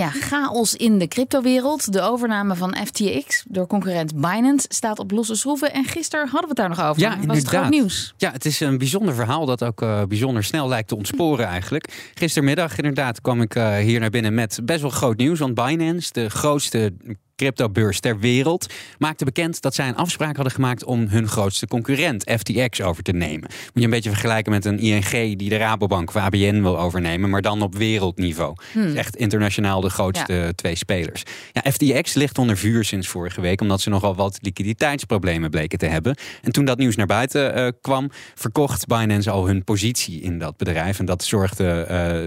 Ja, chaos in de cryptowereld. De overname van FTX door concurrent Binance staat op losse schroeven. En gisteren hadden we het daar nog over. Ja, Was inderdaad. het groot nieuws? Ja, het is een bijzonder verhaal dat ook eh, bijzonder snel lijkt te ontsporen eigenlijk. Gistermiddag inderdaad kwam ik eh, hier naar binnen met best wel groot nieuws. Want Binance, de grootste cryptobeurs ter wereld, maakte bekend dat zij een afspraak hadden gemaakt om hun grootste concurrent FTX over te nemen. Moet je een beetje vergelijken met een ING die de Rabobank of ABN wil overnemen, maar dan op wereldniveau. Hmm. Dus echt internationaal de grootste twee spelers. Ja, FTX ligt onder vuur sinds vorige week omdat ze nogal wat liquiditeitsproblemen bleken te hebben. En toen dat nieuws naar buiten eh, kwam, verkocht Binance al hun positie in dat bedrijf. En dat zorgde eh,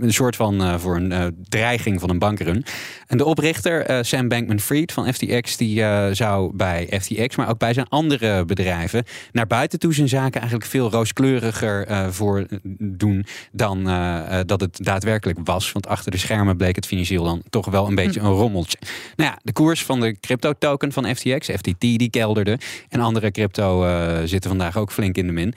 een, soort van eh, voor een dreiging van een bankrun. En de oprichter, Sam Bankman-Fried van FTX, die eh, zou bij FTX, maar ook bij zijn andere bedrijven, naar buiten toe zijn zaken eigenlijk veel rooskleuriger eh, voor doen dan eh, dat het daadwerkelijk was. Want achter de schermen bleek het financieel dan toch wel een beetje een rommeltje. Nou ja, de koers van de crypto-token van FTX, FTT, die kelderde. En andere crypto zitten vandaag ook flink in de min.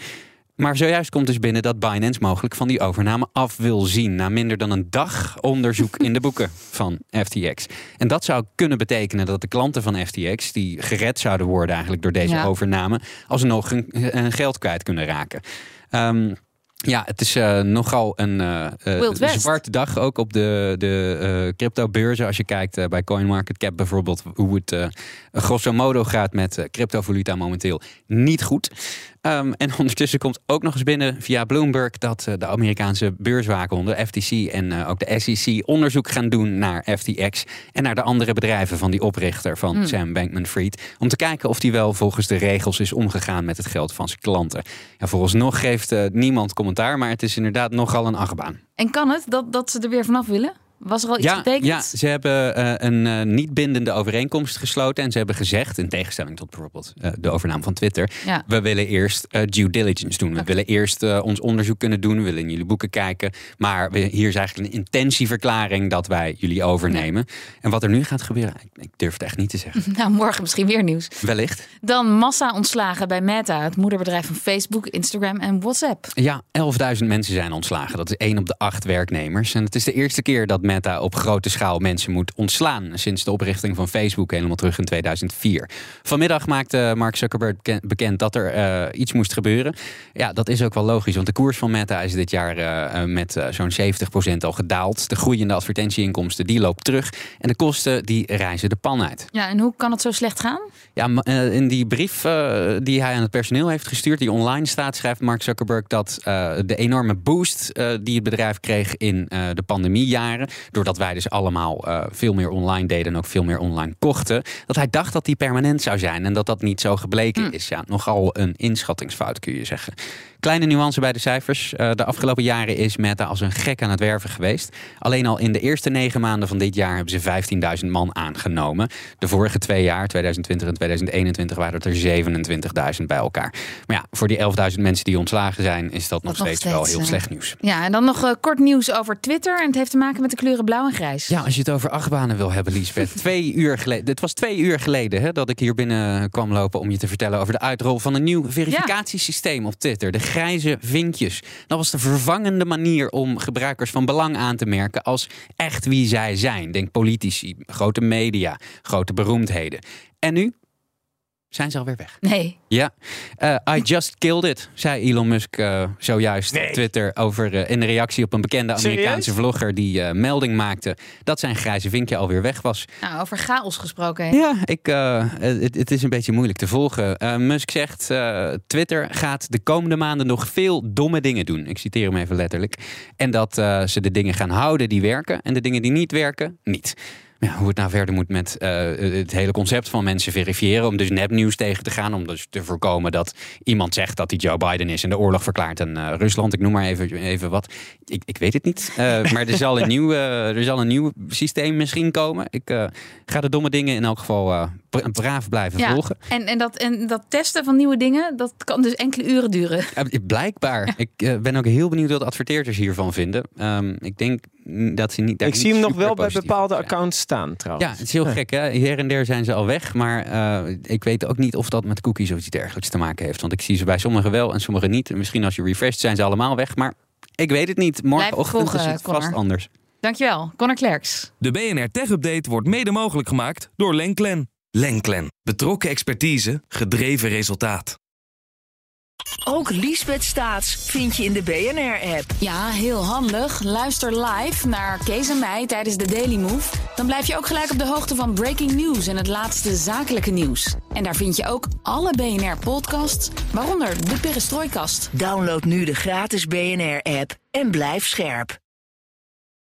Maar zojuist komt dus binnen dat Binance mogelijk van die overname af wil zien. Na minder dan een dag onderzoek in de boeken van FTX. En dat zou kunnen betekenen dat de klanten van FTX, die gered zouden worden eigenlijk door deze Ja. overname, alsnog hun, hun geld kwijt kunnen raken. Ehm, ja, het is eh, nogal een West. zwarte dag ook op de, de eh crypto-beurzen. Als je kijkt bij CoinMarketCap bijvoorbeeld, hoe het grosso modo gaat met cryptovaluta momenteel niet goed. Ehm, en ondertussen komt ook nog eens binnen via Bloomberg dat de Amerikaanse beurswaakhonden, FTC en ook de SEC, onderzoek gaan doen naar FTX en naar de andere bedrijven van die oprichter van Hmm. Sam Bankman-Fried. Om te kijken of die wel volgens de regels is omgegaan met het geld van zijn klanten. Ja, vooralsnog geeft niemand commentaar, maar het is inderdaad nogal een achtbaan. En kan het dat, dat ze er weer vanaf willen? Was er al iets Ja, getekend? ja, ze hebben eh, een eh, niet bindende overeenkomst gesloten. En ze hebben gezegd, in tegenstelling tot bijvoorbeeld eh, de overname van Twitter. Ja. We willen eerst due diligence doen. We willen eerst ons onderzoek kunnen doen. We willen in jullie boeken kijken. Maar we, hier is eigenlijk een intentieverklaring dat wij jullie overnemen. En wat er nu gaat gebeuren, ik, ik durf het echt niet te zeggen. Nou, morgen misschien weer nieuws. Wellicht. Dan massa ontslagen bij Meta, het moederbedrijf van Facebook, Instagram en WhatsApp. Ja, 11.000 mensen zijn ontslagen. Dat is één op de acht werknemers. En het is de eerste keer dat Meta op grote schaal mensen moet ontslaan. Sinds de oprichting van Facebook helemaal terug in 2004. Vanmiddag maakte Mark Zuckerberg beken- bekend dat er eh, iets moest gebeuren. Ja, dat is ook wel logisch. Want de koers van Meta is dit jaar eh, eh, met zo'n 70% al gedaald. De groeiende advertentieinkomsten die loopt terug. En de kosten die reizen de pan uit. Ja, en hoe kan het zo slecht gaan? Ja, in die brief die hij aan het personeel heeft gestuurd, die online staat, schrijft Mark Zuckerberg dat de enorme boost die het bedrijf kreeg in de pandemiejaren, doordat wij dus allemaal eh, veel meer online deden en ook veel meer online kochten, dat hij dacht dat die permanent zou zijn en dat dat niet zo gebleken is. Ja, nogal een inschattingsfout kun je zeggen. Kleine nuance bij de cijfers. Eh, de afgelopen jaren is Meta als een gek aan het werven geweest. Alleen al in de eerste negen maanden van dit jaar hebben ze 15.000 man aangenomen. De vorige twee jaar, 2020 en 2021, waren het er 27.000 bij elkaar. Maar ja, voor die 11.000 mensen die ontslagen zijn, is dat nog nog steeds, wel heel slecht nieuws. Ja, en dan nog eh, kort nieuws over Twitter. En het heeft te maken met de kleuren blauw en grijs. Ja, als je het over achtbanen wil hebben, Liesbeth. twee uur geleden. Het was twee uur geleden hè, dat ik hier binnen kwam lopen om je te vertellen over de uitrol van een nieuw verificatiesysteem op Twitter. De grijze vinkjes. Dat was de vervangende manier om gebruikers van belang aan te merken als echt wie zij zijn. Denk politici, grote media, grote beroemdheden. En nu zijn ze alweer weg. Nee. Ja, Eh, I just killed it, zei Elon Musk eh, zojuist op Twitter over eh, in de reactie op een bekende Amerikaanse Serieus? vlogger die eh, melding maakte dat zijn grijze vinkje alweer weg was. Nou, over chaos gesproken. Ja, ik, eh, het, het is een beetje moeilijk te volgen. Eh, Musk zegt: eh, Twitter gaat de komende maanden nog veel domme dingen doen. Ik citeer hem even letterlijk. En dat eh, ze de dingen gaan houden die werken en de dingen die niet werken, niet. Ja, hoe het nou verder moet met uh, het hele concept van mensen verifiëren. Om dus nepnieuws tegen te gaan. Om dus te voorkomen dat iemand zegt dat hij Joe Biden is en de oorlog verklaart aan uh, Rusland. Ik noem maar even, even wat. Ik, ik weet het niet. Uh, maar er zal, een nieuw, er zal een nieuw systeem misschien komen. Ik ga de domme dingen in elk geval braaf blijven ja, volgen. En, en, dat, en dat testen van nieuwe dingen, dat kan dus enkele uren duren. blijkbaar. Ik ben ook heel benieuwd wat adverteerders hiervan vinden. Um, ik denk dat ze niet. ik zie hem nog wel bij bepaalde zijn. accounts staan trouwens. Ja, het is heel gek hè. Hier en der zijn ze al weg. Maar uh, ik weet ook niet of dat met cookies of iets dergelijks te maken heeft. Want ik zie ze bij sommigen wel en sommigen niet. Misschien als je refresht zijn ze allemaal weg. Maar ik weet het niet. Morgenochtend volgen, is het vast Connor. anders. Dankjewel, Connor Klerks. De BNR Tech Update wordt mede mogelijk gemaakt door Lenklen. Lenklen. Betrokken expertise, gedreven resultaat. Ook Liesbeth Staats vind je in de BNR-app. Ja, heel handig. Luister live naar Kees en mij tijdens de Daily Move. Dan blijf je ook gelijk op de hoogte van breaking news en het laatste zakelijke nieuws. En daar vind je ook alle BNR-podcasts, waaronder de Perestrooikast. Download nu de gratis BNR-app en blijf scherp.